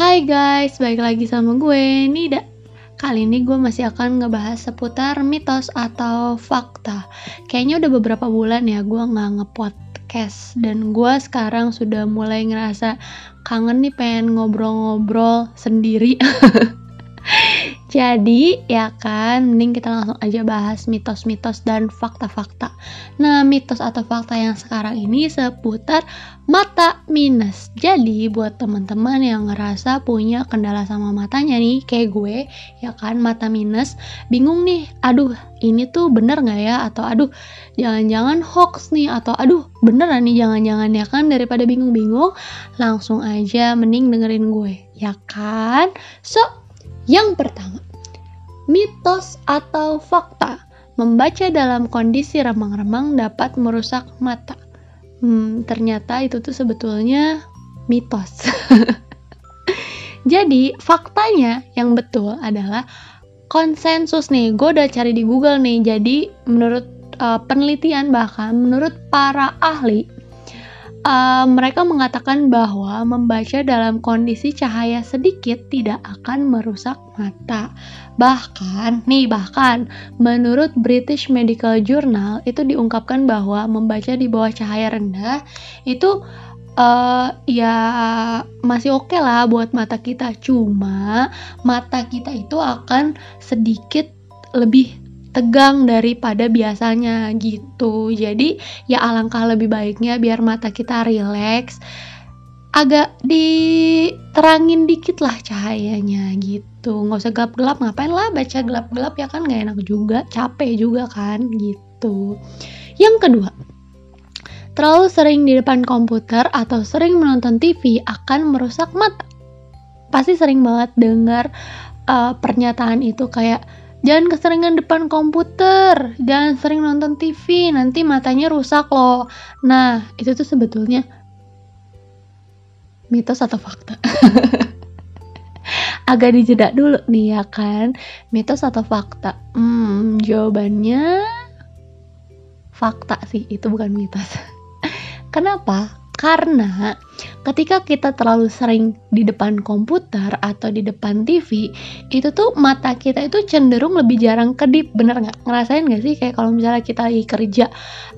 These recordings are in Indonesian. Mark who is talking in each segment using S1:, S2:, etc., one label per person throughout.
S1: Hai guys, balik lagi sama gue Nida. Kali ini gue masih akan ngebahas seputar mitos atau fakta. Kayaknya udah beberapa bulan ya gue gak ngepodcast Dan gue sekarang sudah mulai ngerasa kangen nih pengen ngobrol-ngobrol sendiri Jadi ya kan, mending kita langsung aja bahas mitos-mitos dan fakta-fakta. Nah, mitos atau fakta yang sekarang ini seputar mata minus. Jadi buat teman-teman yang ngerasa punya kendala sama matanya nih, kayak gue, ya kan mata minus, bingung nih, aduh ini tuh bener nggak ya? Atau aduh jangan-jangan hoax nih? Atau aduh beneran nih jangan-jangan ya kan? Daripada bingung-bingung, langsung aja mending dengerin gue, ya kan? So, yang pertama, mitos atau fakta. Membaca dalam kondisi remang-remang dapat merusak mata. Hmm, ternyata itu tuh sebetulnya mitos. Jadi, faktanya yang betul adalah konsensus nih. Gue udah cari di Google nih. Jadi, menurut uh, penelitian bahkan menurut para ahli uh, mereka mengatakan bahwa membaca dalam kondisi cahaya sedikit tidak akan merusak mata. Bahkan, nih bahkan menurut British Medical Journal itu diungkapkan bahwa membaca di bawah cahaya rendah itu uh, ya masih oke okay lah buat mata kita. Cuma mata kita itu akan sedikit lebih tegang daripada biasanya gitu. Jadi ya alangkah lebih baiknya biar mata kita rileks agak diterangin dikit lah cahayanya gitu. Nggak usah gelap-gelap ngapain lah baca gelap-gelap ya kan? Nggak enak juga capek juga kan gitu. Yang kedua terlalu sering di depan komputer atau sering menonton TV akan merusak mata. Pasti sering banget dengar uh, pernyataan itu kayak Jangan keseringan depan komputer, jangan sering nonton TV, nanti matanya rusak loh. Nah, itu tuh sebetulnya mitos atau fakta? Agak dijeda dulu nih ya kan, mitos atau fakta? Hmm, jawabannya fakta sih, itu bukan mitos. Kenapa? Karena ketika kita terlalu sering di depan komputer atau di depan TV, itu tuh mata kita itu cenderung lebih jarang kedip, bener nggak? Ngerasain nggak sih kayak kalau misalnya kita lagi kerja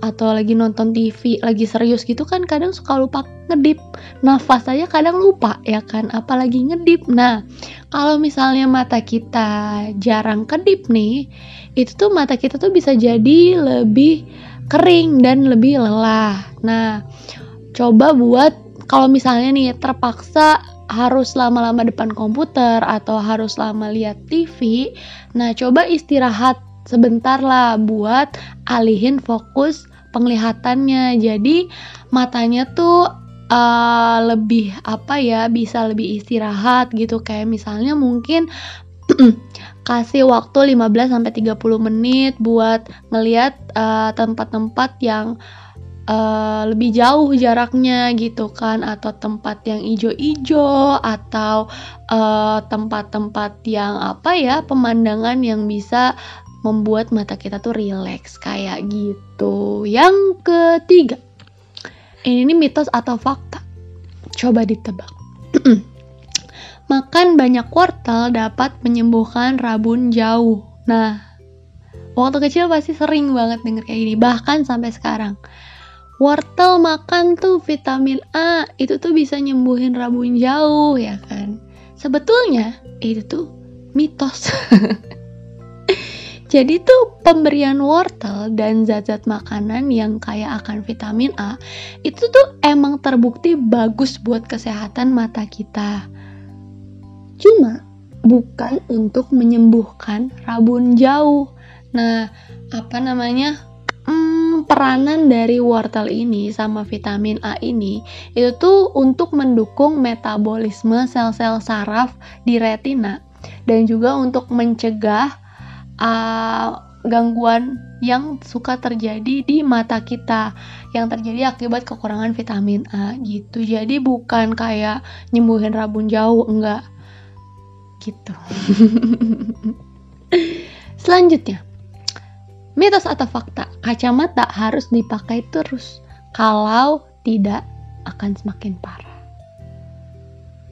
S1: atau lagi nonton TV, lagi serius gitu kan kadang suka lupa ngedip, nafas aja kadang lupa ya kan, apalagi ngedip. Nah, kalau misalnya mata kita jarang kedip nih, itu tuh mata kita tuh bisa jadi lebih kering dan lebih lelah. Nah, coba buat kalau misalnya nih terpaksa harus lama-lama depan komputer atau harus lama lihat TV, nah coba istirahat sebentar lah buat alihin fokus penglihatannya. Jadi matanya tuh uh, lebih apa ya bisa lebih istirahat gitu kayak misalnya mungkin kasih waktu 15 sampai 30 menit buat ngelihat uh, tempat-tempat yang uh, lebih jauh jaraknya gitu kan atau tempat yang ijo-ijo atau eh, tempat-tempat uh, yang apa ya pemandangan yang bisa membuat mata kita tuh rileks kayak gitu. Yang ketiga, ini, ini mitos atau fakta? Coba ditebak. Makan banyak wortel dapat menyembuhkan rabun jauh. Nah, waktu kecil pasti sering banget denger kayak gini, bahkan sampai sekarang wortel makan tuh vitamin A itu tuh bisa nyembuhin rabun jauh ya kan? Sebetulnya itu tuh mitos. Jadi tuh pemberian wortel dan zat-zat makanan yang kaya akan vitamin A itu tuh emang terbukti bagus buat kesehatan mata kita. Cuma bukan untuk menyembuhkan rabun jauh. Nah apa namanya peranan dari wortel ini sama vitamin A ini itu tuh untuk mendukung metabolisme sel-sel saraf di retina dan juga untuk mencegah uh, gangguan yang suka terjadi di mata kita yang terjadi akibat kekurangan vitamin A gitu. Jadi bukan kayak nyembuhin rabun jauh enggak gitu. Selanjutnya, Mitos atau fakta, kacamata harus dipakai terus. Kalau tidak akan semakin parah.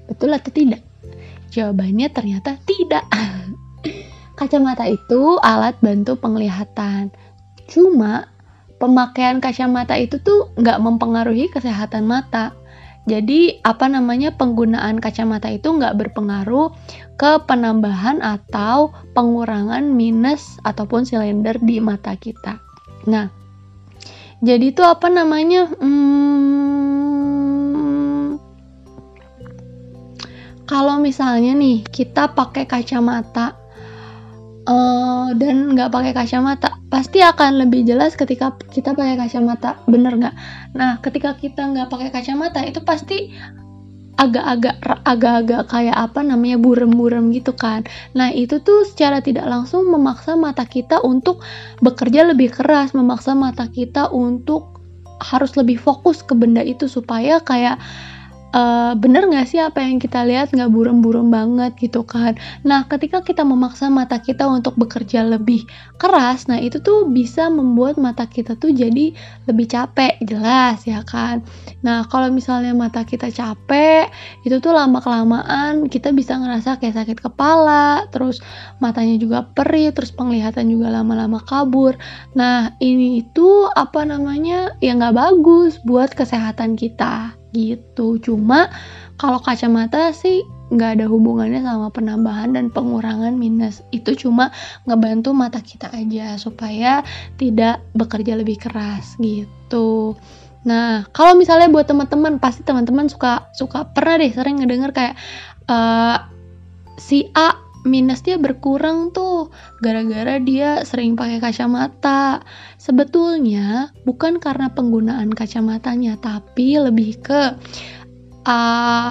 S1: Betul atau tidak? Jawabannya ternyata tidak. kacamata itu alat bantu penglihatan. Cuma pemakaian kacamata itu tuh nggak mempengaruhi kesehatan mata. Jadi apa namanya penggunaan kacamata itu nggak berpengaruh ke penambahan atau pengurangan minus ataupun silinder di mata kita. Nah, jadi itu apa namanya? Hmm, kalau misalnya nih kita pakai kacamata uh, dan nggak pakai kacamata. Pasti akan lebih jelas ketika kita pakai kacamata. Bener nggak? Nah ketika kita nggak pakai kacamata itu pasti agak-agak agak-agak kayak apa namanya burem-burem gitu kan. Nah, itu tuh secara tidak langsung memaksa mata kita untuk bekerja lebih keras, memaksa mata kita untuk harus lebih fokus ke benda itu supaya kayak uh, bener nggak sih apa yang kita lihat? Nggak burem-burem banget gitu kan. Nah ketika kita memaksa mata kita untuk bekerja lebih keras nah itu tuh bisa membuat mata kita tuh jadi lebih capek jelas ya kan? Nah kalau misalnya mata kita capek itu tuh lama kelamaan kita bisa ngerasa kayak sakit kepala terus matanya juga perih terus penglihatan juga lama-lama kabur. Nah ini itu apa namanya? Ya nggak bagus buat kesehatan kita gitu. Cuma kalau kacamata sih nggak ada hubungannya sama penambahan dan pengurangan minus. Itu cuma ngebantu mata kita aja supaya tidak bekerja lebih keras gitu. Nah kalau misalnya buat teman-teman pasti teman-teman suka suka pernah deh sering ngedenger kayak uh, si A minusnya berkurang tuh gara-gara dia sering pakai kacamata. Sebetulnya bukan karena penggunaan kacamatanya, tapi lebih ke uh,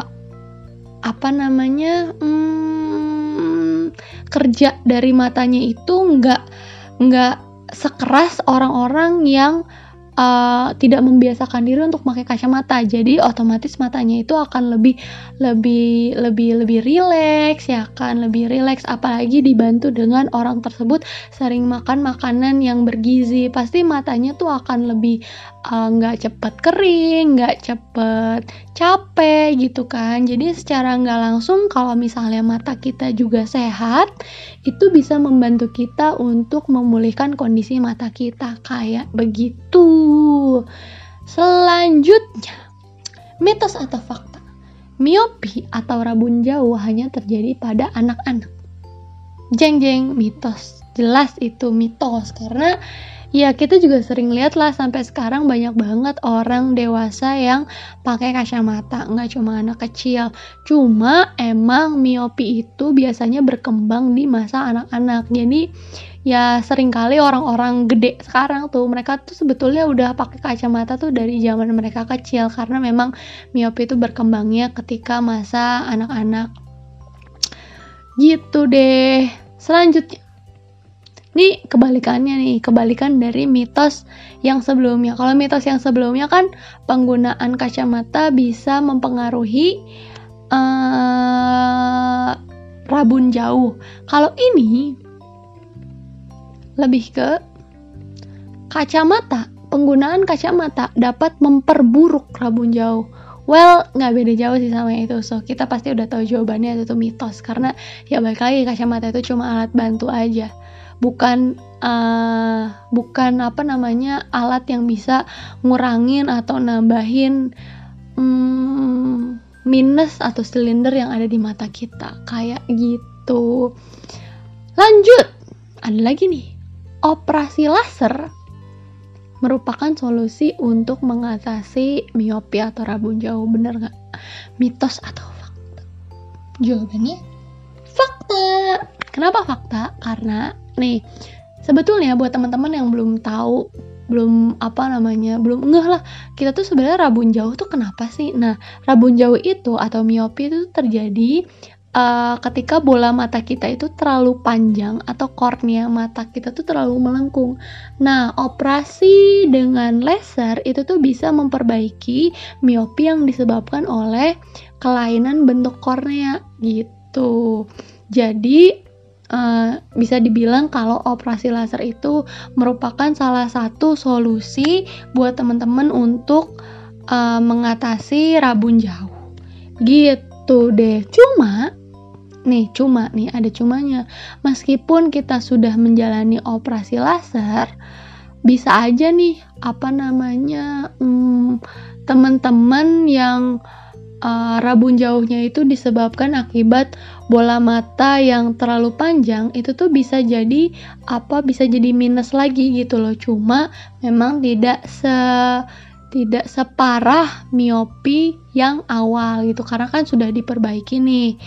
S1: apa namanya hmm, kerja dari matanya itu nggak nggak sekeras orang-orang yang uh, tidak membiasakan diri untuk pakai kacamata. Jadi otomatis matanya itu akan lebih lebih lebih lebih rileks ya kan? Lebih rileks apalagi dibantu dengan orang tersebut sering makan makanan yang bergizi. Pasti matanya tuh akan lebih eh, nggak uh, cepet kering nggak cepet capek gitu kan? Jadi secara nggak langsung kalau misalnya mata kita juga sehat itu bisa membantu kita untuk memulihkan kondisi mata kita. Kayak begitu Selanjutnya, mitos atau fakta. Miopi atau rabun jauh hanya terjadi pada anak-anak. Jeng-jeng, mitos. Jelas itu mitos. Karena ya kita juga sering lihat lah sampai sekarang banyak banget orang dewasa yang pakai kacamata nggak cuma anak kecil. Cuma emang miopi itu biasanya berkembang di masa anak-anak. Jadi ya sering kali orang-orang gede sekarang tuh mereka tuh sebetulnya udah pakai kacamata tuh dari zaman mereka kecil. Karena memang miopi itu berkembangnya ketika masa anak-anak. Gitu deh. Selanjutnya ini kebalikannya nih kebalikan dari mitos yang sebelumnya kalau mitos yang sebelumnya kan penggunaan kacamata bisa mempengaruhi uh, rabun jauh kalau ini lebih ke kacamata. Penggunaan kacamata dapat memperburuk rabun jauh. Well, nggak beda jauh sih sama itu. So, kita pasti udah tahu jawabannya itu mitos. Karena ya balik lagi kacamata itu cuma alat bantu aja. Bukan uh, bukan apa namanya alat yang bisa ngurangin atau nambahin um, minus atau silinder yang ada di mata kita. Kayak gitu. Lanjut. Ada lagi nih operasi laser merupakan solusi untuk mengatasi miopi atau rabun jauh bener nggak mitos atau fakta jawabannya fakta kenapa fakta karena nih sebetulnya buat teman-teman yang belum tahu belum apa namanya belum ngeh lah kita tuh sebenarnya rabun jauh tuh kenapa sih nah rabun jauh itu atau miopi itu terjadi uh, ketika bola mata kita itu terlalu panjang atau kornea mata kita tuh terlalu melengkung. Nah, operasi dengan laser itu tuh bisa memperbaiki miopi yang disebabkan oleh kelainan bentuk kornea gitu. Jadi uh, bisa dibilang kalau operasi laser itu merupakan salah satu solusi buat teman-teman untuk uh, mengatasi rabun jauh. Gitu deh. Cuma nih cuma nih ada cumanya meskipun kita sudah menjalani operasi laser bisa aja nih apa namanya hmm, teman-teman yang uh, rabun jauhnya itu disebabkan akibat bola mata yang terlalu panjang itu tuh bisa jadi apa bisa jadi minus lagi gitu loh. Cuma memang tidak se tidak separah miopi yang awal gitu karena kan sudah diperbaiki nih.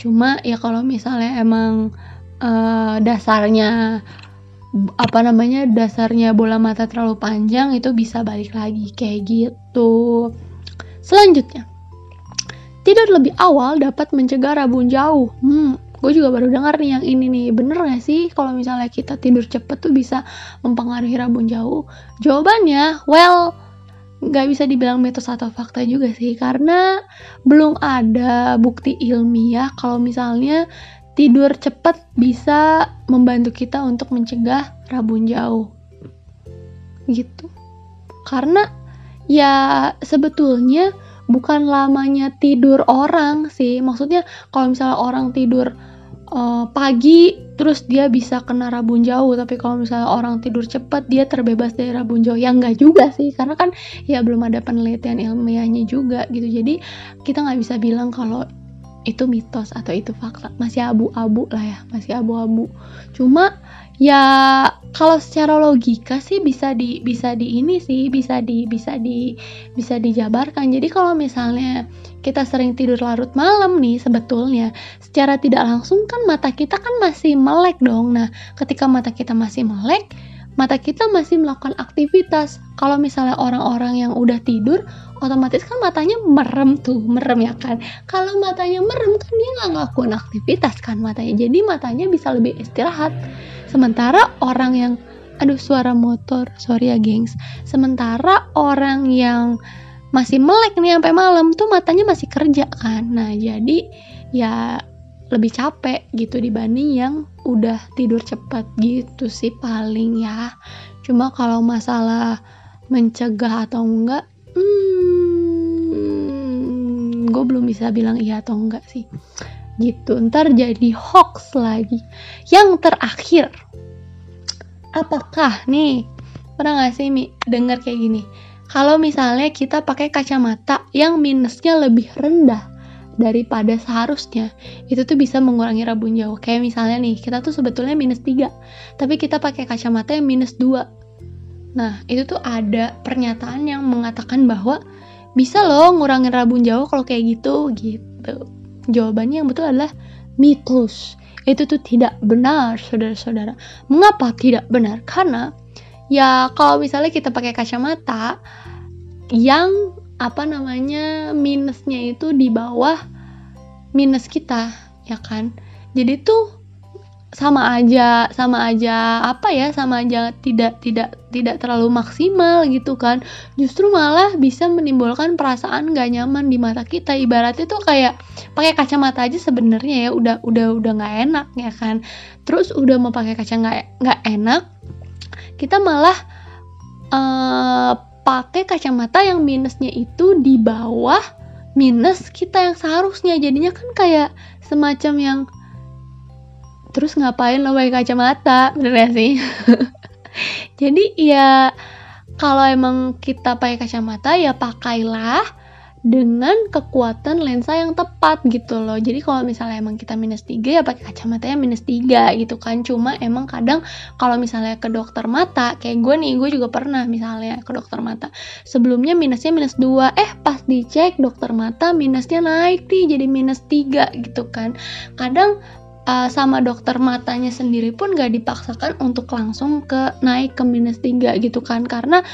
S1: Cuma ya kalau misalnya emang uh, dasarnya apa namanya dasarnya bola mata terlalu panjang itu bisa balik lagi kayak gitu. Selanjutnya tidur lebih awal dapat mencegah rabun jauh. Hmm gue juga baru dengar nih yang ini nih. Bener gak sih kalau misalnya kita tidur cepet tuh bisa mempengaruhi rabun jauh? Jawabannya well nggak bisa dibilang mitos atau fakta juga sih. Karena belum ada bukti ilmiah kalau misalnya tidur cepat bisa membantu kita untuk mencegah rabun jauh. Gitu. Karena ya sebetulnya bukan lamanya tidur orang sih. Maksudnya kalau misalnya orang tidur uh, pagi terus dia bisa kena rabun jauh. Tapi kalau misalnya orang tidur cepat dia terbebas dari rabun jauh. Ya enggak juga sih. Karena kan ya belum ada penelitian ilmiahnya juga gitu. Jadi kita nggak bisa bilang kalau itu mitos atau itu fakta. Masih abu-abu lah ya. Masih abu-abu. Cuma ya kalau secara logika sih bisa di bisa di ini sih bisa di bisa di bisa dijabarkan. Jadi kalau misalnya kita sering tidur larut malam nih sebetulnya secara tidak langsung kan mata kita kan masih melek dong. Nah ketika mata kita masih melek mata kita masih melakukan aktivitas. Kalau misalnya orang-orang yang udah tidur otomatis kan matanya merem tuh merem ya kan? Kalau matanya merem kan dia nggak ngelakuin aktivitas kan matanya. Jadi matanya bisa lebih istirahat sementara orang yang aduh suara motor sorry ya gengs. Sementara orang yang masih melek nih sampai malam tuh matanya masih kerja kan. Nah jadi ya lebih capek gitu dibanding yang udah tidur cepat gitu sih paling ya. Cuma kalau masalah mencegah atau enggak hmm, gue belum bisa bilang iya atau enggak sih gitu. Ntar jadi hoax lagi. Yang terakhir apakah nih pernah gak sih Mi dengar kayak gini? Kalau misalnya kita pakai kacamata yang minusnya lebih rendah daripada seharusnya itu tuh bisa mengurangi rabun jauh. Kayak misalnya nih kita tuh sebetulnya minus 3 tapi kita pakai kacamata yang minus 2 nah itu tuh ada pernyataan yang mengatakan bahwa bisa loh ngurangin rabun jauh kalau kayak gitu gitu Jawabannya yang betul adalah mitos. Itu tuh tidak benar, saudara-saudara. Mengapa tidak benar? Karena ya kalau misalnya kita pakai kacamata yang apa namanya minusnya itu di bawah minus kita, ya kan? Jadi tuh sama aja sama aja apa ya sama aja tidak tidak tidak terlalu maksimal gitu kan. Justru malah bisa menimbulkan perasaan gak nyaman di mata kita. Ibaratnya tuh kayak pakai kacamata aja sebenarnya ya udah udah udah nggak enak ya kan. Terus udah mau pakai kaca nggak nggak enak kita malah uh, pakai kacamata yang minusnya itu di bawah minus kita yang seharusnya. Jadinya kan kayak semacam yang terus ngapain lo pakai kacamata? Bener gak sih? Jadi ya kalau emang kita pakai kacamata ya pakailah dengan kekuatan lensa yang tepat gitu loh. Jadi kalau misalnya emang kita minus 3 ya pakai kacamata yang minus 3 gitu kan. Cuma emang kadang kalau misalnya ke dokter mata kayak gue nih gue juga pernah misalnya ke dokter mata sebelumnya minusnya minus 2 eh pas dicek dokter mata minusnya naik nih jadi minus 3 gitu kan. Kadang uh, sama dokter matanya sendiri pun gak dipaksakan untuk langsung ke naik ke minus 3 gitu kan. Karena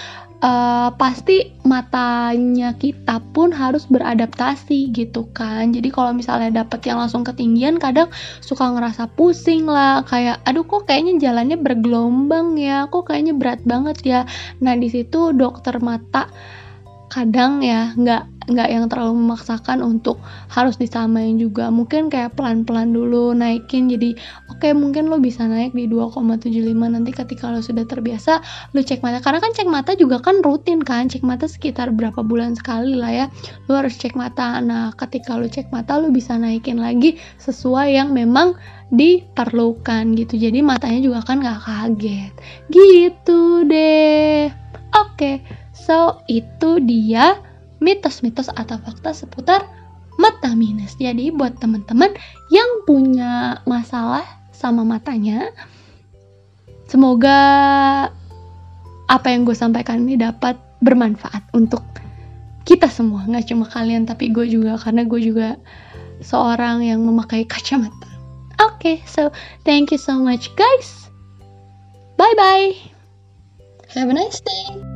S1: uh, pasti matanya kita pun harus beradaptasi gitu kan. Jadi kalau misalnya dapet yang langsung ketinggian kadang suka ngerasa pusing lah. Kayak aduh kok kayaknya jalannya bergelombang ya? Kok kayaknya berat banget ya? Nah di situ dokter mata kadang ya nggak nggak yang terlalu memaksakan untuk harus disamain juga. Mungkin kayak pelan-pelan dulu naikin jadi oke okay, mungkin lo bisa naik di 2,75 nanti ketika lo sudah terbiasa lo cek mata. Karena kan cek mata juga kan rutin kan cek mata sekitar berapa bulan sekali lah ya lo harus cek mata. Nah ketika lo cek mata lo bisa naikin lagi sesuai yang memang diperlukan gitu. Jadi matanya juga kan nggak kaget. Gitu deh. Oke okay, so itu dia mitos-mitos atau fakta seputar mata minus. Jadi buat teman-teman yang punya masalah sama matanya, semoga apa yang gue sampaikan ini dapat bermanfaat untuk kita semua, nggak cuma kalian tapi gue juga karena gue juga seorang yang memakai kacamata. Oke, okay, so thank you so much guys. Bye bye. Have a nice day.